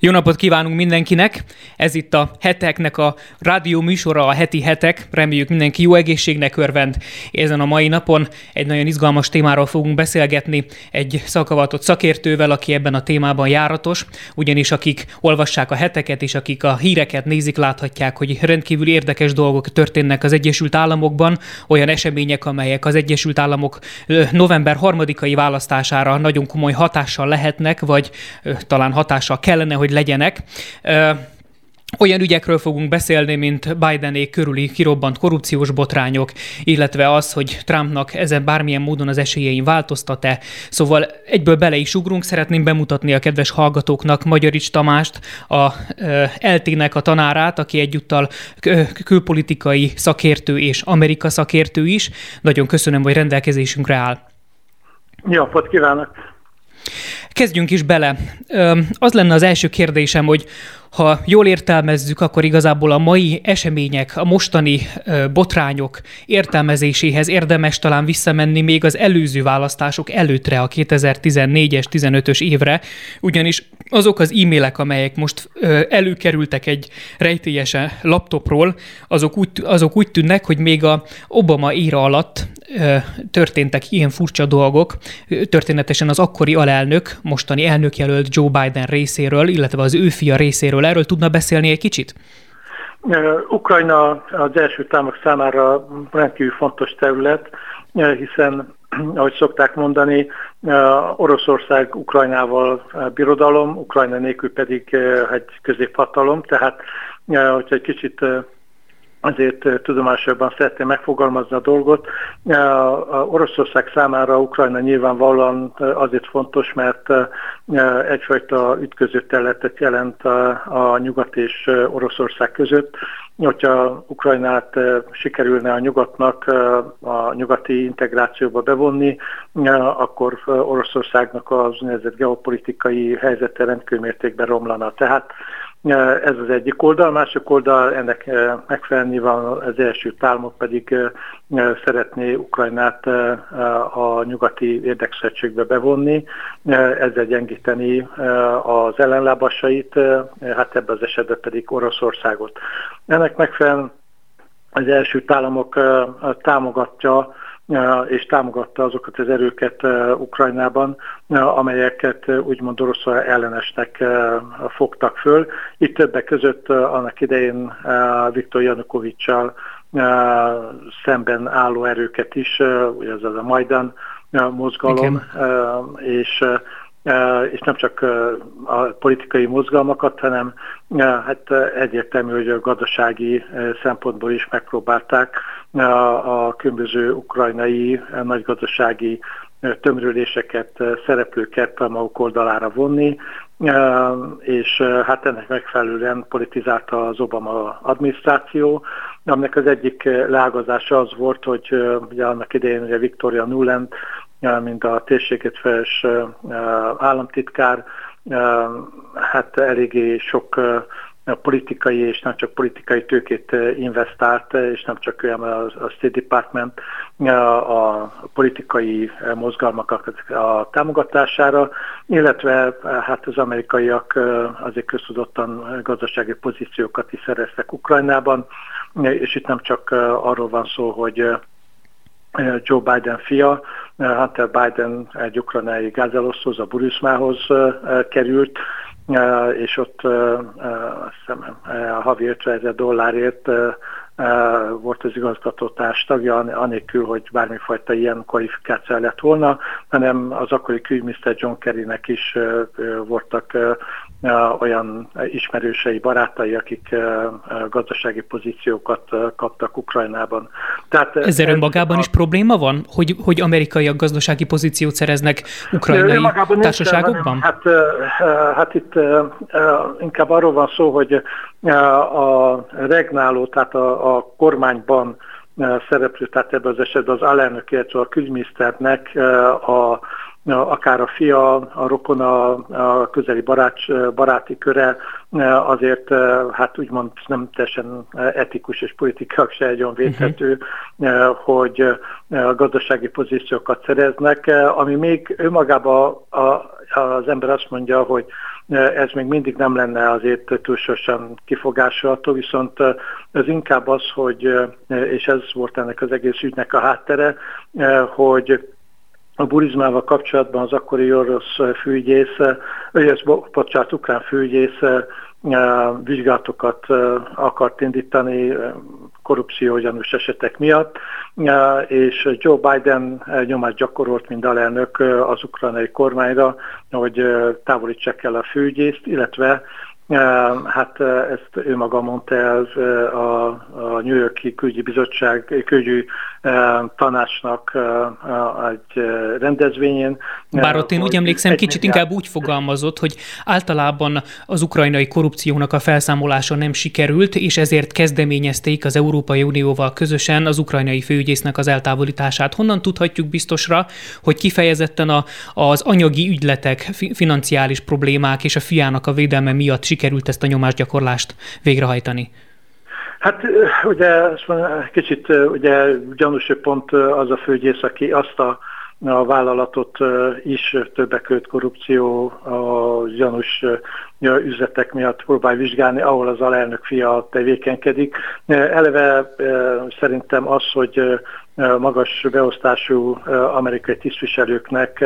Jó napot kívánunk mindenkinek! Ez itt a heteknek a rádió műsora, a heti hetek. Reméljük mindenki jó egészségnek örvend. Ezen a mai napon egy nagyon izgalmas témáról fogunk beszélgetni egy szakavatott szakértővel, aki ebben a témában járatos, ugyanis akik olvassák a heteket és akik a híreket nézik, láthatják, hogy rendkívül érdekes dolgok történnek az Egyesült Államokban, olyan események, amelyek az Egyesült Államok november harmadikai választására nagyon komoly hatással lehetnek, vagy talán hatással kellene, hogy hogy legyenek. Olyan ügyekről fogunk beszélni, mint Bidenék körüli kirobbant korrupciós botrányok, illetve az, hogy Trumpnak ezen bármilyen módon az esélyein változtat-e. Szóval egyből bele is ugrunk, szeretném bemutatni a kedves hallgatóknak Magyarics Tamást, a eltének a tanárát, aki egyúttal külpolitikai szakértő és Amerika szakértő is. Nagyon köszönöm, hogy rendelkezésünkre áll. Jó napot kívánok! Kezdjünk is bele. Az lenne az első kérdésem, hogy ha jól értelmezzük, akkor igazából a mai események, a mostani botrányok értelmezéséhez érdemes talán visszamenni még az előző választások előttre, a 2014-es, 15-ös évre, ugyanis azok az e-mailek, amelyek most előkerültek egy rejtélyes laptopról, azok úgy, azok úgy tűnnek, hogy még a Obama éra alatt történtek ilyen furcsa dolgok, történetesen az akkori alelnök, mostani elnökjelölt Joe Biden részéről, illetve az ő fia részéről. Erről tudna beszélni egy kicsit? Ukrajna az első támok számára rendkívül fontos terület, hiszen, ahogy szokták mondani, Oroszország Ukrajnával birodalom, Ukrajna nélkül pedig egy középhatalom, tehát hogyha egy kicsit azért tudomásokban szeretném megfogalmazni a dolgot. Oroszország számára Ukrajna nyilvánvalóan azért fontos, mert egyfajta ütköző területet jelent a nyugat és Oroszország között. Hogyha Ukrajnát sikerülne a nyugatnak a nyugati integrációba bevonni, akkor Oroszországnak az úgynevezett geopolitikai helyzete rendkívül mértékben romlana. Tehát ez az egyik oldal, másik oldal ennek megfelelni van az első tálmok pedig szeretné Ukrajnát a nyugati érdekszövetségbe bevonni, ezzel gyengíteni az ellenlábasait, hát ebben az esetben pedig Oroszországot. Ennek megfelelően az első államok támogatja és támogatta azokat az erőket Ukrajnában, amelyeket úgymond orosz ellenesnek fogtak föl. Itt többek között annak idején Viktor Janukovicsal szemben álló erőket is, ugye ez az a Majdan mozgalom, Igen. és és nem csak a politikai mozgalmakat, hanem hát egyértelmű, hogy a gazdasági szempontból is megpróbálták a különböző ukrajnai nagy gazdasági tömrüléseket, szereplőket a maguk oldalára vonni, és hát ennek megfelelően politizálta az Obama adminisztráció, aminek az egyik leágazása az volt, hogy ugye annak idején ugye Victoria Nuland mint a térséget feles államtitkár, hát eléggé sok politikai és nem csak politikai tőkét investált, és nem csak olyan a State Department a politikai mozgalmak a támogatására, illetve hát az amerikaiak azért köztudottan gazdasági pozíciókat is szereztek Ukrajnában, és itt nem csak arról van szó, hogy Joe Biden fia, Hunter Biden egy ukrajnai gázeloszhoz, a Burismához került, és ott azt hiszem havi 50 ezer dollárért volt az igazgatótárs tagja, anélkül, hogy bármifajta ilyen kvalifikáció lett volna, hanem az akkori külügyminiszter John Kerrynek is voltak olyan ismerősei, barátai, akik gazdasági pozíciókat kaptak Ukrajnában. Tehát, Ezzel önmagában a... is probléma van, hogy, hogy amerikaiak gazdasági pozíciót szereznek ukrajnai társaságokban? Nincs, hát, hát itt inkább arról van szó, hogy a regnáló, tehát a, a kormányban szereplő, tehát ebben az esetben az alelnök, illetve a külügyminiszternek a akár a fia, a rokona, a közeli barát, baráti köre, azért hát úgymond nem teljesen etikus és politikák se egy olyan védhető, uh-huh. hogy a gazdasági pozíciókat szereznek, ami még önmagában az ember azt mondja, hogy ez még mindig nem lenne azért túlságosan kifogásolható, viszont ez inkább az, hogy, és ez volt ennek az egész ügynek a háttere, hogy a burizmával kapcsolatban az akkori orosz főügyész, ez, bocsánat, ukrán főügyész vizsgálatokat akart indítani korrupció gyanús esetek miatt, és Joe Biden nyomást gyakorolt, mint alelnök az ukrajnai kormányra, hogy távolítsák el a főügyészt, illetve Hát ezt ő maga mondta el a, a New Yorki Külügyi Bizottság külügyi tanácsnak egy rendezvényén. Bár ott én úgy emlékszem, kicsit inkább úgy fogalmazott, hogy általában az ukrajnai korrupciónak a felszámolása nem sikerült, és ezért kezdeményezték az Európai Unióval közösen az ukrajnai főügyésznek az eltávolítását. Honnan tudhatjuk biztosra, hogy kifejezetten a, az anyagi ügyletek, financiális problémák és a fiának a védelme miatt sikerült sikerült ezt a nyomásgyakorlást végrehajtani? Hát ugye kicsit ugye gyanús pont az a főgyész, aki azt a, a vállalatot is többek között korrupció, a gyanús üzletek miatt próbál vizsgálni, ahol az alelnök fia tevékenykedik. Eleve szerintem az, hogy magas beosztású amerikai tisztviselőknek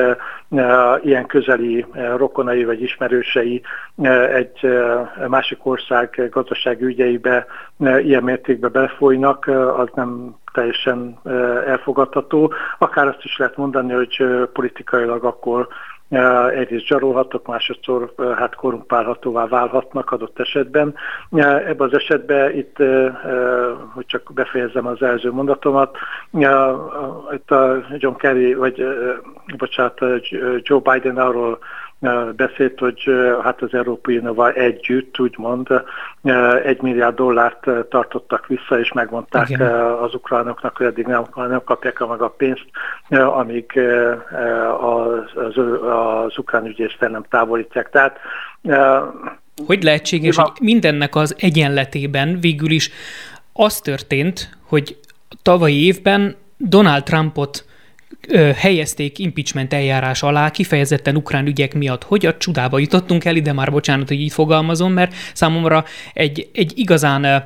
ilyen közeli rokonai vagy ismerősei egy másik ország gazdasági ügyeibe ilyen mértékben befolynak, az nem teljesen elfogadható. Akár azt is lehet mondani, hogy politikailag akkor egyrészt zsarolhatok, másodszor hát korumpálhatóvá válhatnak adott esetben. Ebben az esetben itt, hogy csak befejezzem az első mondatomat, itt a John Kerry, vagy bocsánat, Joe Biden arról beszélt, hogy hát az Európai Unióval együtt, úgymond, egy milliárd dollárt tartottak vissza, és megmondták Igen. az ukránoknak, hogy eddig nem, nem kapják meg a pénzt, amíg az, az, az ukrán ügyésztel nem távolítják. Tehát hogy lehetséges, hogy mindennek az egyenletében végül is az történt, hogy tavalyi évben Donald Trumpot helyezték impeachment eljárás alá, kifejezetten ukrán ügyek miatt. Hogy a csudába jutottunk el ide, már bocsánat, hogy így fogalmazom, mert számomra egy, egy igazán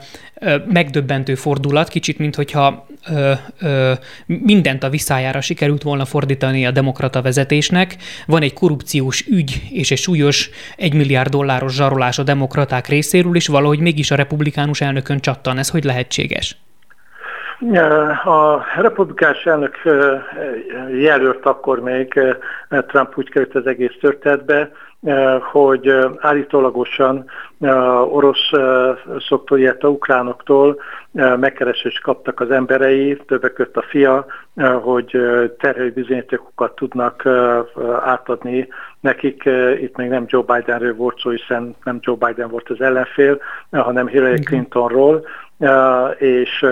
megdöbbentő fordulat, kicsit, mint hogyha ö, mindent a visszájára sikerült volna fordítani a demokrata vezetésnek. Van egy korrupciós ügy és egy súlyos egy milliárd dolláros zsarolás a demokraták részéről, és valahogy mégis a republikánus elnökön csattan. Ez hogy lehetséges? A republikás elnök jelölt akkor még Trump úgy került az egész történetbe, hogy állítólagosan orosz szoktól, illetve ukránoktól megkeresést kaptak az emberei, többek között a fia, hogy terhelő bizonyítékokat tudnak átadni nekik. Itt még nem Joe Bidenről volt szó, hiszen nem Joe Biden volt az ellenfél, hanem Hillary Clintonról, és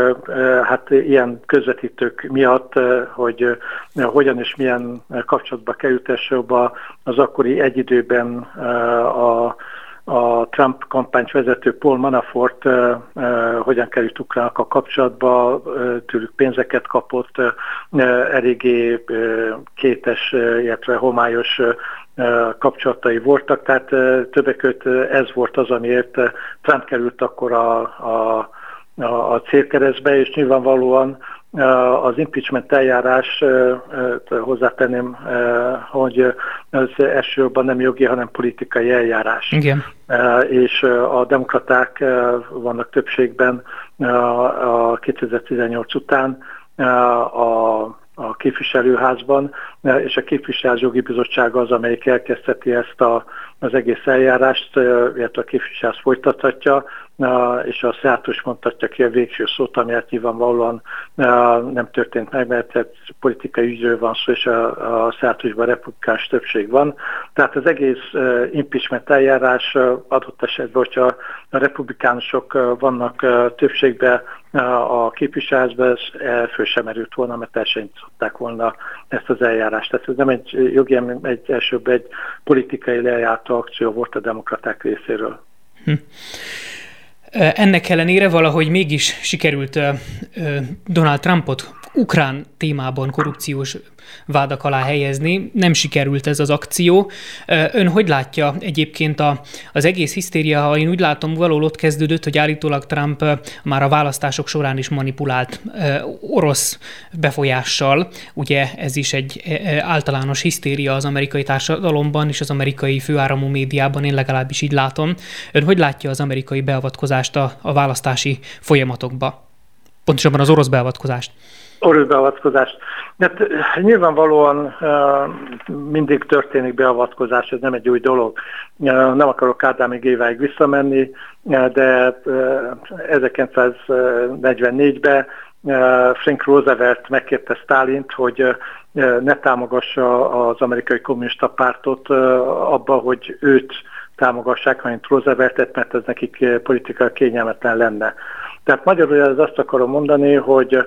hát ilyen közvetítők miatt, hogy hogyan és milyen kapcsolatba került az akkori egyidőben a a Trump kampányt vezető Paul Manafort uh, uh, hogyan került Ukrának kapcsolatba, tőlük pénzeket kapott, eléggé kétes, illetve homályos kapcsolatai voltak, tehát többek között ez volt az, amiért Trump került akkor a, a a, a célkeresztbe, és nyilvánvalóan az impeachment eljárás, hozzátenném, hogy az elsősorban nem jogi, hanem politikai eljárás. Igen. És a demokraták vannak többségben a 2018 után a, a képviselőházban, és a képviselőjogi bizottság az, amelyik elkezdheti ezt a az egész eljárást, illetve a képviselés folytathatja, és a szenátus mondhatja ki a végső szót, ami hát nyilvánvalóan nem történt meg, mert politikai ügyről van szó, és a, a szenátusban republikás többség van. Tehát az egész impeachment eljárás adott esetben, hogyha a republikánusok vannak többségben a képviselésben, ez föl sem merült volna, mert el sem volna ezt az eljárást. Tehát ez nem egy jogi, egy elsőbb egy politikai lejártó akció volt a demokraták részéről. Hm. Ennek ellenére valahogy mégis sikerült Donald Trumpot ukrán témában korrupciós vádak alá helyezni. Nem sikerült ez az akció. Ön hogy látja egyébként a, az egész hisztéria, ha én úgy látom, valahol ott kezdődött, hogy állítólag Trump már a választások során is manipulált orosz befolyással. Ugye ez is egy általános hisztéria az amerikai társadalomban és az amerikai főáramú médiában, én legalábbis így látom. Ön hogy látja az amerikai beavatkozást a, a választási folyamatokba? Pontosabban az orosz beavatkozást orosz beavatkozást. Hát, nyilvánvalóan mindig történik beavatkozás, ez nem egy új dolog. Nem akarok Ádámig éváig visszamenni, de 1944-ben Frank Roosevelt megkérte Stálint, hogy ne támogassa az amerikai kommunista pártot abba, hogy őt támogassák, hanem Rooseveltet, mert ez nekik politikai kényelmetlen lenne. Tehát magyarul ez azt akarom mondani, hogy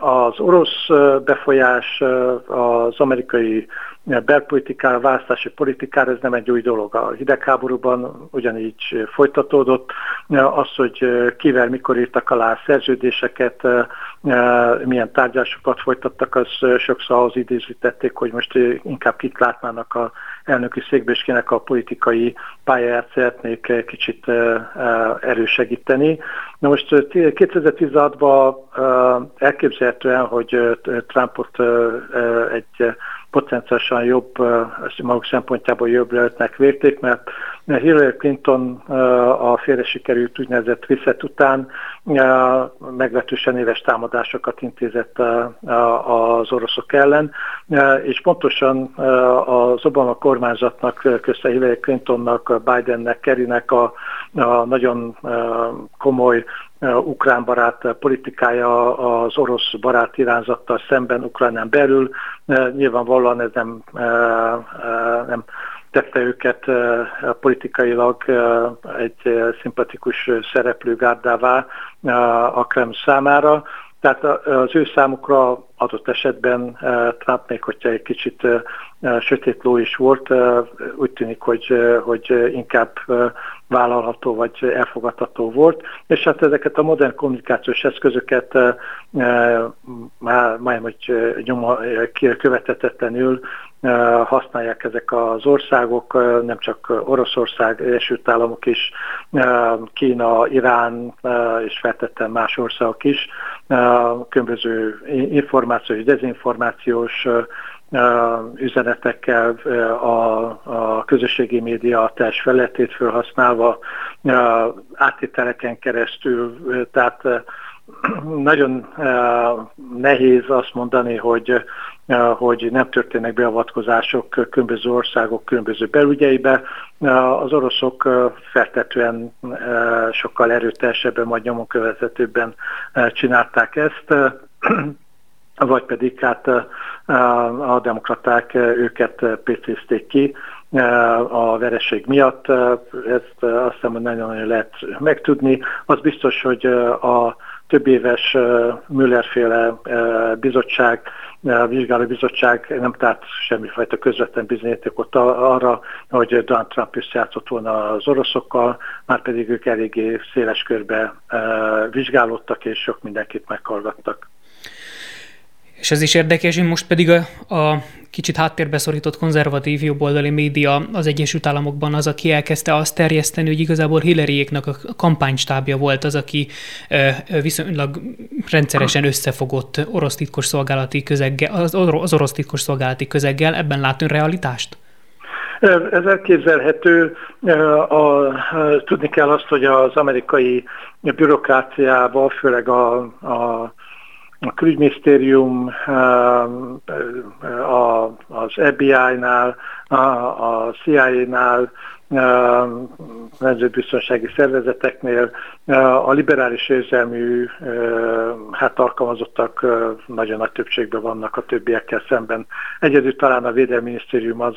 az orosz befolyás, az amerikai belpolitikára, választási politikára ez nem egy új dolog. A hidegháborúban ugyanígy folytatódott. Az, hogy kivel mikor írtak alá szerződéseket, milyen tárgyásokat folytattak, az sokszor ahhoz idézítették, hogy most inkább kit látnának a elnöki székbe, a politikai pályáját szeretnék kicsit erősegíteni. Na most 2016-ban elképzelhetően, hogy Trumpot egy potenciálisan jobb, maguk szempontjából jobb lehetnek vérték, mert Hillary Clinton a félre sikerült úgynevezett reset után meglehetősen éves támadásokat intézett az oroszok ellen, és pontosan az Obama kormányzatnak, közte Hillary Clintonnak, Bidennek, Kerrynek a, a nagyon komoly ukrán barát politikája az orosz barát irányzattal szemben Ukránán belül. Nyilvánvalóan ez nem, nem tette őket politikailag egy szimpatikus szereplőgárdává a Kreml számára. Tehát az ő számukra adott esetben Trump még, hogyha egy kicsit sötét ló is volt, úgy tűnik, hogy, hogy inkább vállalható vagy elfogadható volt, és hát ezeket a modern kommunikációs eszközöket már majdnem, hogy nyoma követetetlenül használják ezek az országok, nem csak Oroszország, Egyesült Államok is, Kína, Irán és feltettem más országok is, különböző információs, dezinformációs üzenetekkel a, a közösségi média teljes feletét felhasználva, áttételeken keresztül, tehát nagyon nehéz azt mondani, hogy, hogy nem történnek beavatkozások különböző országok különböző belügyeibe. Az oroszok feltetően sokkal erőteljesebben, majd nyomon követhetőbben csinálták ezt vagy pedig hát a demokraták őket pécézték ki a vereség miatt. Ezt azt hiszem, hogy nagyon-nagyon lehet megtudni. Az biztos, hogy a több éves Müllerféle bizottság, vizsgáló bizottság nem tárt semmifajta közvetlen bizonyítékot arra, hogy Donald Trump összejátszott volna az oroszokkal, már pedig ők eléggé széles körbe vizsgálódtak, és sok mindenkit meghallgattak. És ez is érdekes, hogy most pedig a, a kicsit háttérbe szorított konzervatív jobboldali média az Egyesült Államokban az, aki elkezdte azt terjeszteni, hogy igazából Hillaryéknak a kampánystábja volt az, aki viszonylag rendszeresen összefogott orosz titkos szolgálati közeggel, az, az orosz titkos szolgálati közeggel. Ebben látunk realitást? Ez elképzelhető. A, tudni kell azt, hogy az amerikai bürokráciával, főleg a, a a külügyminisztérium, az FBI-nál, a CIA-nál, nemzetbiztonsági szervezeteknél a liberális érzelmű hát alkalmazottak nagyon nagy többségben vannak a többiekkel szemben. Egyedül talán a Védelmi Minisztérium az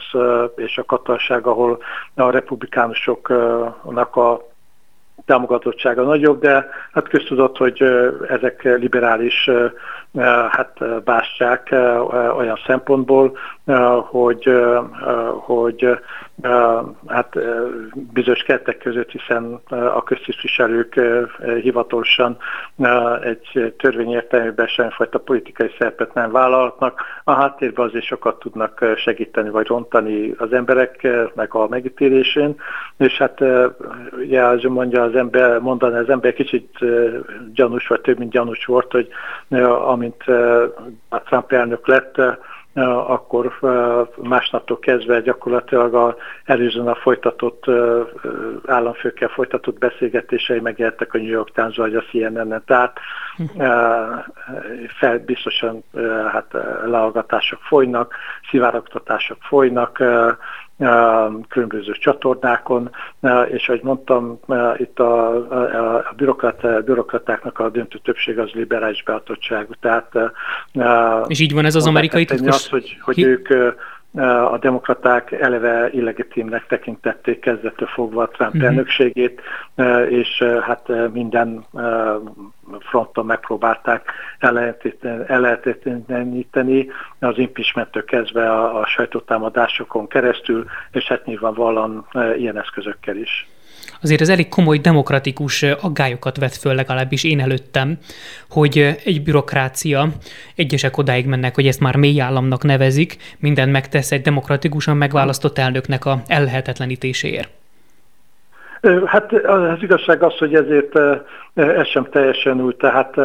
és a katonság, ahol a republikánusoknak a támogatottsága nagyobb, de hát köztudott, hogy ezek liberális hát bástyák olyan szempontból, hogy, hogy hát bizonyos kettek között, hiszen a köztisztviselők hivatalosan egy törvény értelmében semmifajta politikai szerepet nem vállalhatnak. A háttérben azért sokat tudnak segíteni vagy rontani az embereknek a megítélésén, és hát ugye az mondja az ember, mondani az ember kicsit gyanús, vagy több mint gyanús volt, hogy amint Trump elnök lett, akkor másnaptól kezdve gyakorlatilag a előzőn a folytatott államfőkkel folytatott beszélgetései megjelentek a New York Times vagy a CNN-en. Tehát fel, biztosan hát leallgatások folynak, szivárogtatások folynak, különböző csatornákon, és ahogy mondtam, itt a, a, a bürokrat, bürokratáknak a döntő többség az liberális beatottságú. Tehát, és így van ez az amerikai titkos... Az, hogy, hogy ők a demokraták eleve illegitimnek tekintették kezdettől fogva a Trump uh-huh. elnökségét, és hát minden fronton megpróbálták ellehetetleníteni az impeachmenttől kezdve a, a sajtótámadásokon keresztül, és hát nyilvánvalóan ilyen eszközökkel is azért ez elég komoly demokratikus aggályokat vet föl, legalábbis én előttem, hogy egy bürokrácia, egyesek odáig mennek, hogy ezt már mély államnak nevezik, mindent megtesz egy demokratikusan megválasztott elnöknek a ellehetetlenítéséért. Hát az igazság az, hogy ezért ez sem teljesen úgy, tehát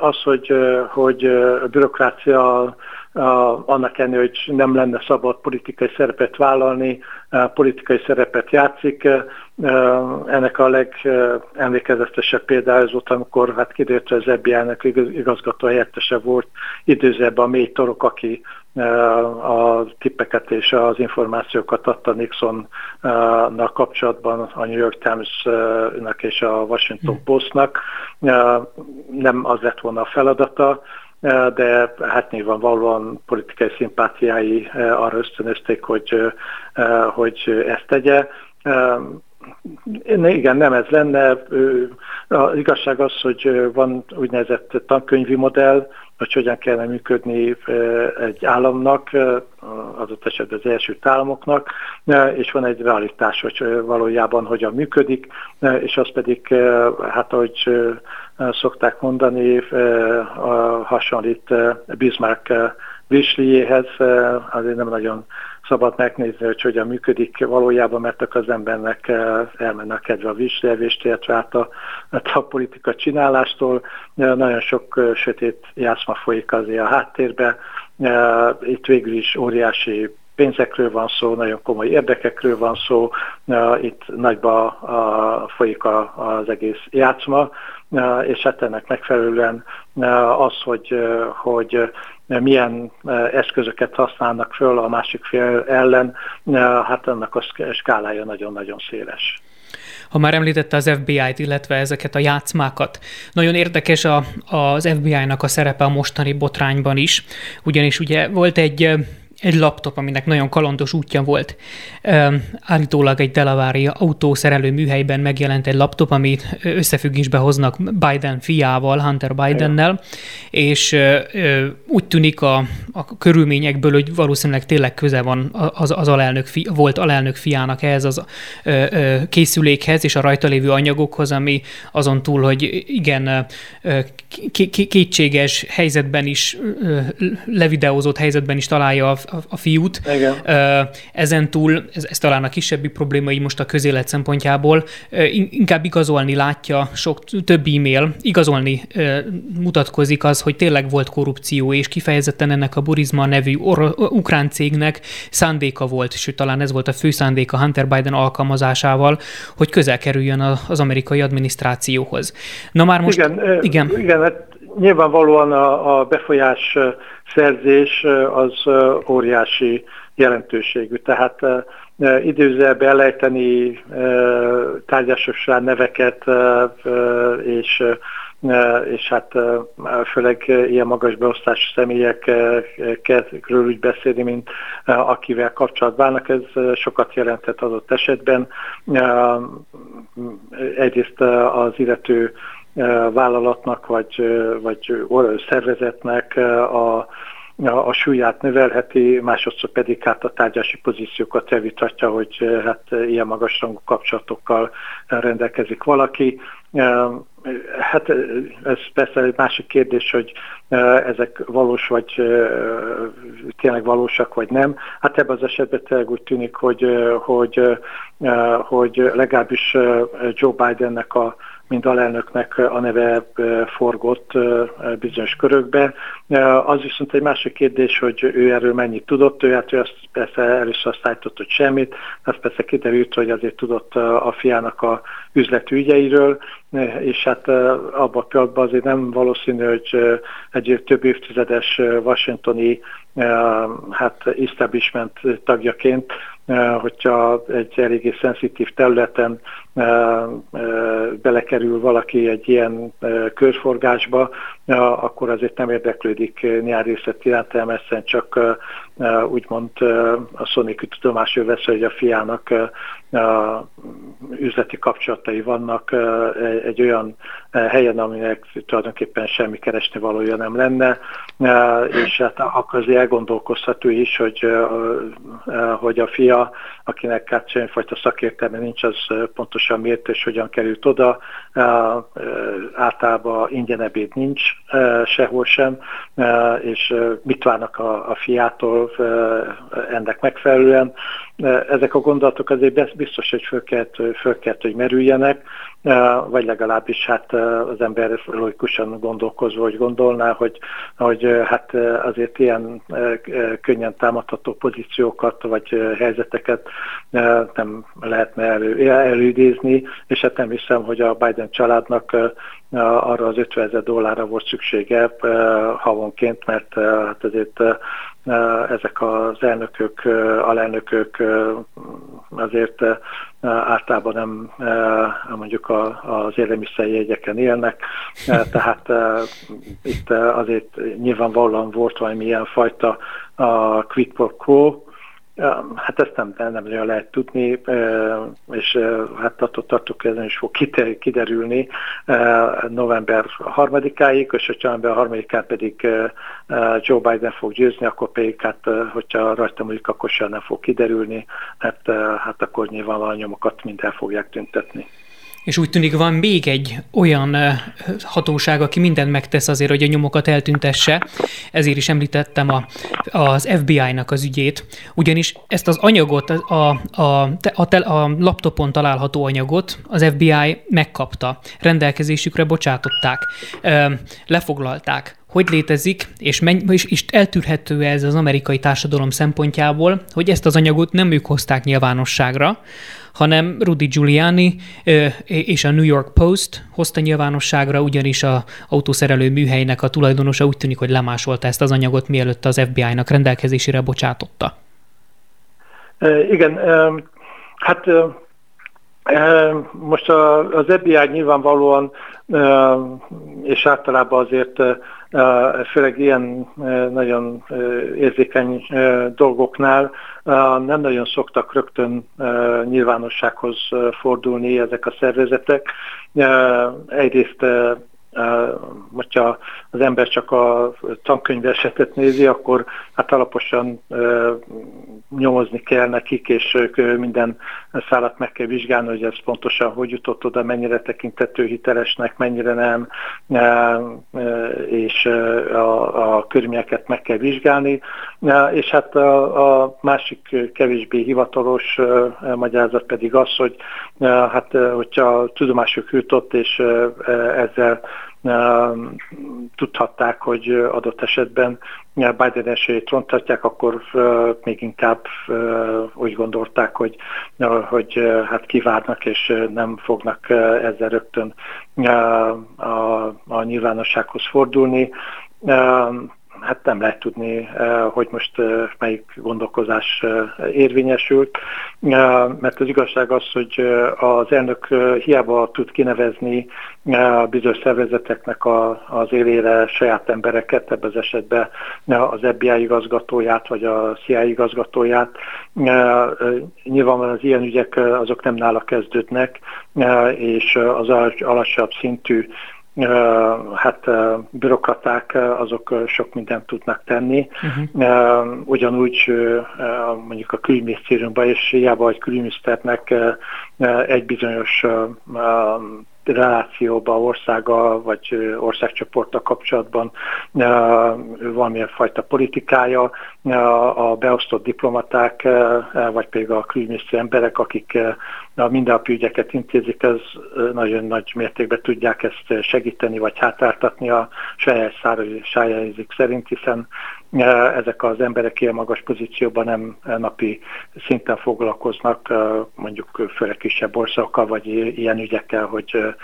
az, hogy, hogy a bürokrácia annak ellenére, hogy nem lenne szabad politikai szerepet vállalni, politikai szerepet játszik. Ennek a legemlékezetesebb példája az volt, amikor hát kiderült, hogy az FBI-nek igazgató helyettese volt időzőben a mély torok, aki a tippeket és az információkat adta Nixonnak kapcsolatban a New York Times-nak és a Washington hm. Postnak. Nem az lett volna a feladata, de hát nyilvánvalóan politikai szimpátiái arra ösztönözték, hogy, hogy ezt tegye. Igen, nem ez lenne. Az igazság az, hogy van úgynevezett tankönyvi modell, hogy hogyan kellene működni egy államnak, adott esetben az első államoknak, és van egy realitás, hogy valójában hogyan működik, és az pedig, hát ahogy szokták mondani, hasonlít Bismarck Vizsliéhez, azért nem nagyon szabad megnézni, hogy hogyan működik valójában, mert akkor az embernek elmenne a kedve a vízlevést, illetve át a, a politika csinálástól. Nagyon sok sötét játszma folyik azért a háttérbe. Itt végül is óriási pénzekről van szó, nagyon komoly érdekekről van szó, itt nagyba folyik az egész játszma, és hát ennek megfelelően az, hogy, hogy milyen eszközöket használnak föl a másik fél ellen, hát ennek a skálája nagyon-nagyon széles ha már említette az FBI-t, illetve ezeket a játszmákat. Nagyon érdekes a, az FBI-nak a szerepe a mostani botrányban is, ugyanis ugye volt egy egy laptop, aminek nagyon kalandos útja volt. Állítólag egy Delaware autószerelő műhelyben megjelent egy laptop, amit összefüggésbe hoznak Biden fiával, Hunter Bidennel, és úgy tűnik a, a körülményekből, hogy valószínűleg tényleg köze van az, az alelnök fi, volt alelnök fiának ehhez az ö, ö, készülékhez és a rajta lévő anyagokhoz, ami azon túl, hogy igen, kétséges helyzetben is, levideózott helyzetben is találja a, a, a fiút. Igen. Ezen túl, ez, ez talán a kisebbi probléma így most a közélet szempontjából, inkább igazolni látja sok több e-mail, igazolni mutatkozik az, hogy tényleg volt korrupció, és kifejezetten ennek a Burisma nevű or- ukrán cégnek szándéka volt, sőt talán ez volt a fő szándéka Hunter Biden alkalmazásával, hogy közel kerüljön az amerikai adminisztrációhoz. Na már most... Igen, igen. igen hát nyilvánvalóan a, a befolyás szerzés az óriási jelentőségű. Tehát időzőbe elejteni tárgyásos neveket és és hát főleg ilyen magas beosztású személyekről úgy beszélni, mint akivel kapcsolatban állnak, ez sokat jelentett adott esetben. Egyrészt az illető vállalatnak vagy, vagy szervezetnek a a súlyát növelheti, másodszor pedig hát a tárgyási pozíciókat javítatja, hogy hát ilyen magas rangú kapcsolatokkal rendelkezik valaki. Hát ez persze egy másik kérdés, hogy ezek valós vagy tényleg valósak, vagy nem. Hát ebben az esetben tényleg úgy tűnik, hogy, hogy, hogy legalábbis Joe Bidennek a mint alelnöknek a neve forgott bizonyos körökbe. Az viszont egy másik kérdés, hogy ő erről mennyit tudott, ő hát ő azt persze először azt állított, hogy semmit, az persze kiderült, hogy azért tudott a fiának a üzleti ügyeiről, és hát abban a pillanatban azért nem valószínű, hogy egy több évtizedes washingtoni hát establishment tagjaként, hogyha egy eléggé szenzitív területen belekerül valaki egy ilyen körforgásba, akkor azért nem érdeklődik nyári részlet iránt, csak úgymond a Sonic tudomásról vesz, hogy a fiának üzleti kapcsolatai vannak egy olyan helyen, aminek tulajdonképpen semmi keresni valója nem lenne, és hát akkor azért elgondolkozható is, hogy, hogy a fia, akinek hát semmifajta szakértelme nincs, az pontosan miért és hogyan került oda, általában ingyen ebéd nincs sehol sem, és mit várnak a, fiától ennek megfelelően. Ezek a gondolatok azért biztos, hogy föl kellett, hogy merüljenek, vagy legalábbis hát az ember logikusan gondolkozva, hogy gondolná, hogy, hogy hát azért ilyen könnyen támadható pozíciókat vagy helyzeteket nem lehetne elő, előidézni, és hát nem hiszem, hogy a Biden családnak arra az 50 ezer dollárra volt szüksége havonként, mert hát azért ezek az elnökök, alelnökök azért általában nem mondjuk az élelmiszerjegyeken élnek, tehát itt azért nyilvánvalóan volt valamilyen fajta a quid pro quo, Hát ezt nem, nem nagyon lehet tudni, és hát attól tartok, ez is fog kiderülni november 3-áig, és hogyha november 3-án pedig Joe Biden fog győzni, akkor pedig hát, hogyha rajta múlik, akkor sem nem fog kiderülni, mert hát akkor nyilvánvalóan nyomokat mind el fogják tüntetni. És úgy tűnik, van még egy olyan hatóság, aki mindent megtesz azért, hogy a nyomokat eltüntesse. Ezért is említettem a, az FBI-nak az ügyét. Ugyanis ezt az anyagot, a, a, a, a laptopon található anyagot az FBI megkapta. Rendelkezésükre bocsátották. Lefoglalták hogy létezik, és, menny- és, és eltűrhető ez az amerikai társadalom szempontjából, hogy ezt az anyagot nem ők hozták nyilvánosságra, hanem Rudy Giuliani és a New York Post hozta nyilvánosságra, ugyanis a autószerelő műhelynek a tulajdonosa úgy tűnik, hogy lemásolta ezt az anyagot, mielőtt az FBI-nak rendelkezésére bocsátotta. Igen, hát most az FBI nyilvánvalóan, és általában azért főleg ilyen nagyon érzékeny dolgoknál nem nagyon szoktak rögtön nyilvánossághoz fordulni ezek a szervezetek. Egyrészt hogyha az ember csak a tankönyvesetet nézi, akkor hát alaposan nyomozni kell nekik, és minden szállat meg kell vizsgálni, hogy ez pontosan hogy jutott oda, mennyire tekintető hitelesnek, mennyire nem, és a, a körülményeket meg kell vizsgálni. És hát a, a másik kevésbé hivatalos magyarázat pedig az, hogy hát hogyha tudomásuk jutott, és ezzel tudhatták, hogy adott esetben Biden esélyét ronthatják, akkor még inkább úgy gondolták, hogy, hogy hát kivárnak, és nem fognak ezzel rögtön a, a nyilvánossághoz fordulni hát nem lehet tudni, eh, hogy most eh, melyik gondolkozás eh, érvényesült, mert az igazság az, hogy az elnök hiába tud kinevezni bizonyos szervezeteknek az élére saját embereket, ebben az esetben az FBI igazgatóját, vagy a CIA igazgatóját. Nyilvánvalóan az ilyen ügyek azok nem nála kezdődnek, és az alacsonyabb szintű hát bürokraták azok sok mindent tudnak tenni. Uh-huh. Ugyanúgy mondjuk a külügyminisztériumban és hiába egy külügyminiszternek egy bizonyos relációba országa vagy országcsoporttal kapcsolatban valamilyen fajta politikája, a beosztott diplomaták, vagy pedig a külügyminiszteri emberek, akik a mindennapi ügyeket intézik, ez nagyon nagy mértékben tudják ezt segíteni, vagy hátráltatni a saját szájázik szerint, hiszen ezek az emberek ilyen magas pozícióban nem napi szinten foglalkoznak, mondjuk főleg kisebb országokkal, vagy ilyen ügyekkel, hogy,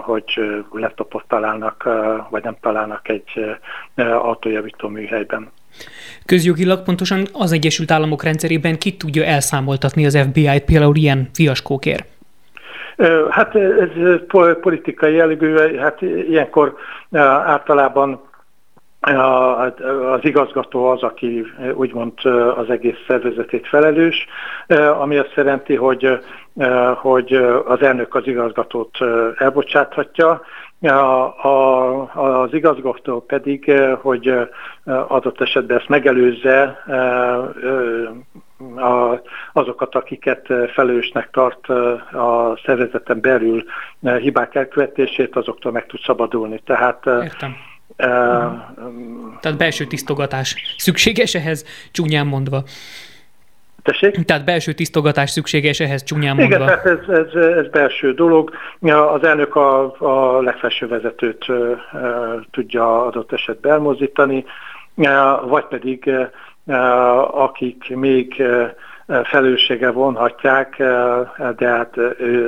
hogy laptopot találnak, vagy nem találnak egy autójavító műhelyben. Közjogilag pontosan az Egyesült Államok rendszerében ki tudja elszámoltatni az FBI-t például ilyen fiaskókért? Hát ez politikai jellegű, hát ilyenkor általában az igazgató az, aki úgymond az egész szervezetét felelős, ami azt jelenti, hogy, hogy az elnök az igazgatót elbocsáthatja, a, a, az igazgató pedig, hogy adott esetben ezt megelőzze a, azokat, akiket felelősnek tart a szervezeten belül hibák elkövetését, azoktól meg tud szabadulni. Tehát Értem Tehát belső tisztogatás szükséges ehhez, csúnyán mondva. Tessék? Tehát belső tisztogatás szükséges ehhez, csúnyán mondva. Igen, ez, ez, ez belső dolog. Az elnök a, a legfelső vezetőt tudja adott esetben elmozdítani, vagy pedig akik még felelőssége vonhatják, de hát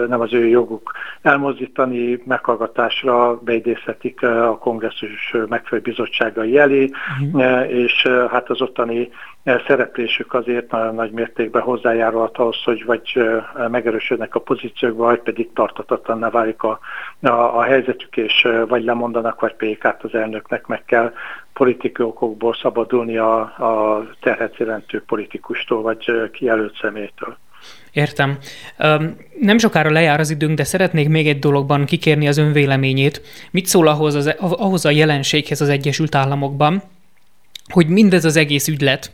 nem az ő joguk elmozdítani, meghallgatásra beidézhetik a kongresszus megfelelő bizottságai elé, uh-huh. és hát az ottani szereplésük azért nagyon nagy mértékben hozzájárulhat ahhoz, hogy vagy megerősödnek a pozíciók, vagy pedig tartatatlanná válik a, a, a helyzetük, és vagy lemondanak, vagy pedig át az elnöknek meg kell politikai okokból szabadulni a, a terhet politikustól, vagy kijelölt személytől. Értem. Nem sokára lejár az időnk, de szeretnék még egy dologban kikérni az ön véleményét. Mit szól ahhoz, az, ahhoz a jelenséghez az Egyesült Államokban, hogy mindez az egész ügylet,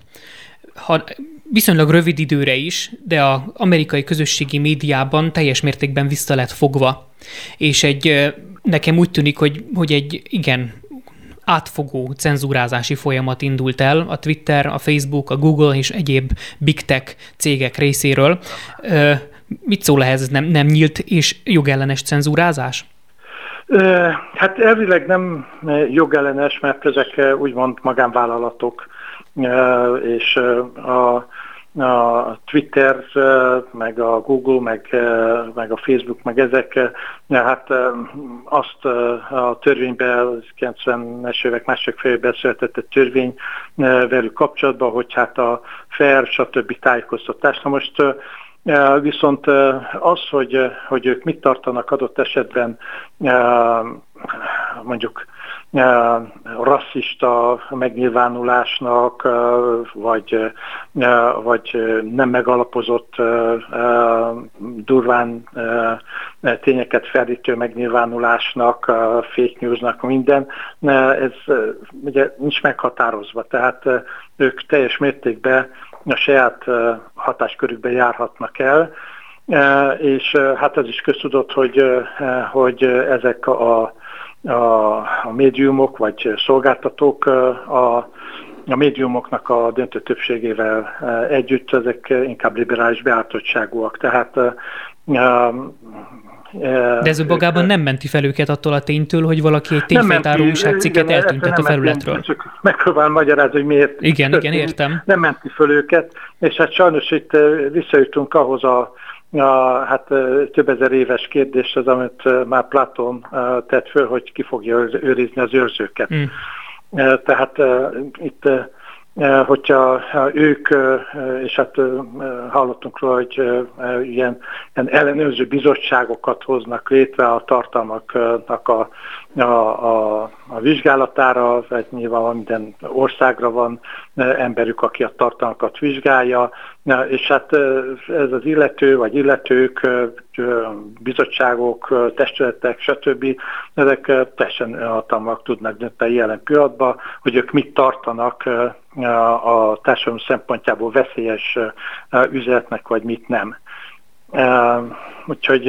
ha viszonylag rövid időre is, de az amerikai közösségi médiában teljes mértékben vissza lett fogva. És egy, nekem úgy tűnik, hogy, hogy egy igen átfogó cenzúrázási folyamat indult el a Twitter, a Facebook, a Google és egyéb big tech cégek részéről. Mit szól ehhez? Ez nem, nem nyílt és jogellenes cenzúrázás? Hát elvileg nem jogellenes, mert ezek úgymond magánvállalatok, és a a Twitter, meg a Google, meg, meg a Facebook, meg ezek, hát azt a törvényben, 90-es évek másik fejében született törvény velük kapcsolatban, hogy hát a fair, stb. tájékoztatás. Na most Viszont az, hogy, hogy ők mit tartanak adott esetben mondjuk rasszista megnyilvánulásnak, vagy, vagy nem megalapozott durván tényeket felítő megnyilvánulásnak, fake newsnak, minden, ez ugye nincs meghatározva, tehát ők teljes mértékben a saját hatáskörükbe járhatnak el, és hát ez is köztudott, hogy, hogy ezek a a, a médiumok vagy szolgáltatók a, a médiumoknak a döntő többségével együtt ezek inkább liberális beállítottságúak. Tehát De ez önmagában nem menti fel őket attól a ténytől, hogy valaki egy tényfeltáró újságcikket eltüntet a felületről. Csak megpróbálom magyarázni, hogy miért. Igen, igen, értem. Nem menti fel őket, és hát sajnos itt visszajutunk ahhoz a a, hát több ezer éves kérdés az, amit már Platon tett föl, hogy ki fogja őrizni az őrzőket. Mm. Tehát itt hogyha ők, eh, és hát eh, hallottunk róla, hogy ilyen, ilyen ellenőrző bizottságokat hoznak létre a tartalmaknak a, a, a, a vizsgálatára, ez nyilván minden országra van emberük, aki a tartalmakat vizsgálja, és hát ez az illető, vagy illetők, bizottságok, testületek, stb. ezek teljesen hatalmak tudnak dönteni jelen pillanatban, hogy ők mit tartanak a társadalom szempontjából veszélyes üzletnek, vagy mit nem. Úgyhogy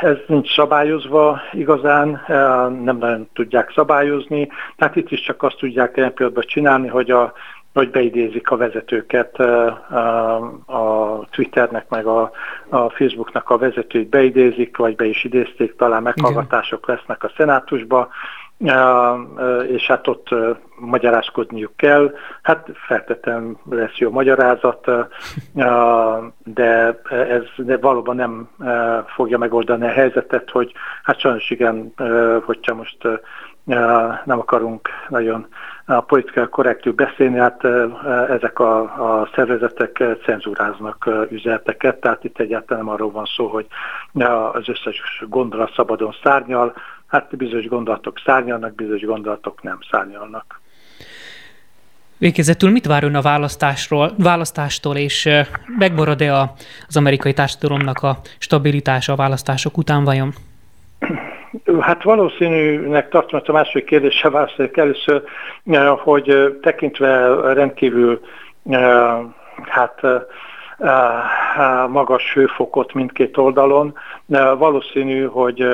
ez nincs szabályozva igazán, nem nagyon tudják szabályozni, tehát itt is csak azt tudják ilyen pillanatban csinálni, hogy a hogy beidézik a vezetőket, a Twitternek meg a, a Facebooknak a vezetőit beidézik, vagy be is idézték, talán meghallgatások lesznek a szenátusba, és hát ott magyarázkodniuk kell. Hát feltettem lesz jó magyarázat, de ez valóban nem fogja megoldani a helyzetet, hogy hát sajnos igen, hogyha most nem akarunk nagyon a politikai korrektül beszélni, hát ezek a, a szervezetek cenzúráznak üzeneteket, tehát itt egyáltalán nem arról van szó, hogy az összes gondolat szabadon szárnyal, hát bizonyos gondolatok szárnyalnak, bizonyos gondolatok nem szárnyalnak. Végezetül mit vár ön a választásról, választástól, és megmarad-e az amerikai társadalomnak a stabilitása a választások után vajon? Hát valószínűnek tartom, hogy a második kérdésre válaszoljuk először, hogy tekintve rendkívül hát magas hőfokot mindkét oldalon. Valószínű, hogy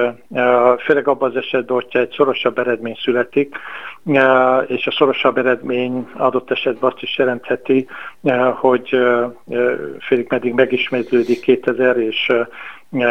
főleg abban az esetben, hogyha egy szorosabb eredmény születik, és a szorosabb eredmény adott esetben azt is jelentheti, hogy félig meddig megismétlődik 2000, és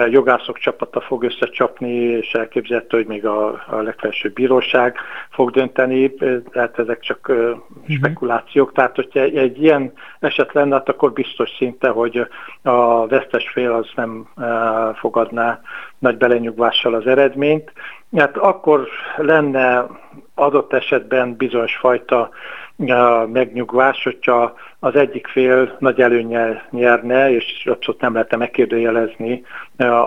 jogászok csapata fog összecsapni, és elképzelhető, hogy még a, a legfelsőbb bíróság fog dönteni, tehát ezek csak uh, spekulációk. Tehát, hogyha egy, egy ilyen eset lenne, hát akkor biztos szinte, hogy a vesztes fél az nem uh, fogadná nagy belenyugvással az eredményt. Hát akkor lenne adott esetben bizonyos fajta megnyugvás, hogyha az egyik fél nagy előnyel nyerne, és abszolút nem lehetne megkérdőjelezni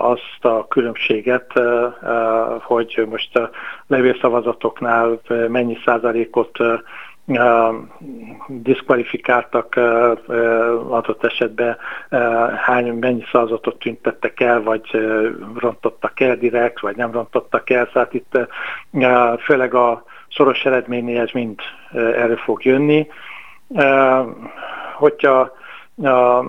azt a különbséget, hogy most a levélszavazatoknál mennyi százalékot diszkvalifikáltak adott esetben, hány, mennyi szavazatot tüntettek el, vagy rontottak el direkt, vagy nem rontottak el. Szóval itt főleg a szoros eredményéhez mind erre fog jönni. Hogyha a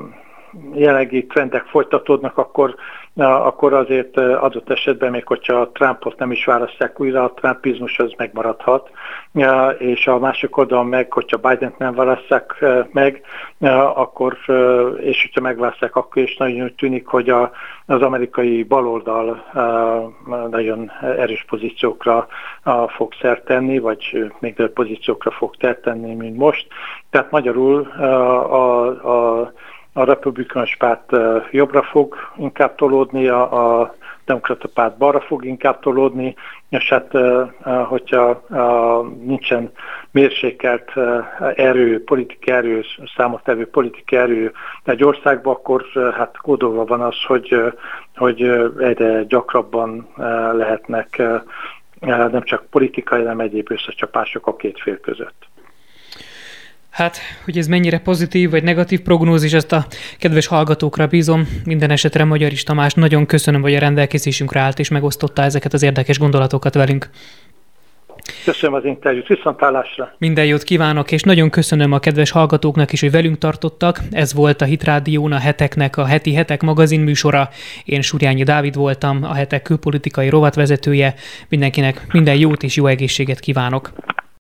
jelenlegi trendek folytatódnak, akkor akkor azért adott esetben, még hogyha Trumpot nem is választják újra, a trumpizmus az megmaradhat, és a másik oldalon meg, hogyha Biden nem választják meg, akkor, és hogyha megválasztják, akkor is nagyon úgy tűnik, hogy a, az amerikai baloldal nagyon erős pozíciókra fog szert tenni, vagy még több pozíciókra fog szert tenni, mint most. Tehát magyarul a, a a republikánus párt jobbra fog inkább tolódni, a, a demokrata párt balra fog inkább tolódni, és hát hogyha nincsen mérsékelt erő, politikai erő, számottevő politikai erő egy országban, akkor hát kódolva van az, hogy, hogy egyre gyakrabban lehetnek nem csak politikai, hanem egyéb összecsapások a két fél között. Hát, hogy ez mennyire pozitív vagy negatív prognózis, ezt a kedves hallgatókra bízom. Minden esetre Magyar is Tamás, nagyon köszönöm, hogy a rendelkezésünkre állt és megosztotta ezeket az érdekes gondolatokat velünk. Köszönöm az interjút, viszontlátásra. Minden jót kívánok, és nagyon köszönöm a kedves hallgatóknak is, hogy velünk tartottak. Ez volt a Hitrádión a heteknek a heti hetek magazin műsora. Én Surjányi Dávid voltam, a hetek külpolitikai rovatvezetője. Mindenkinek minden jót és jó egészséget kívánok.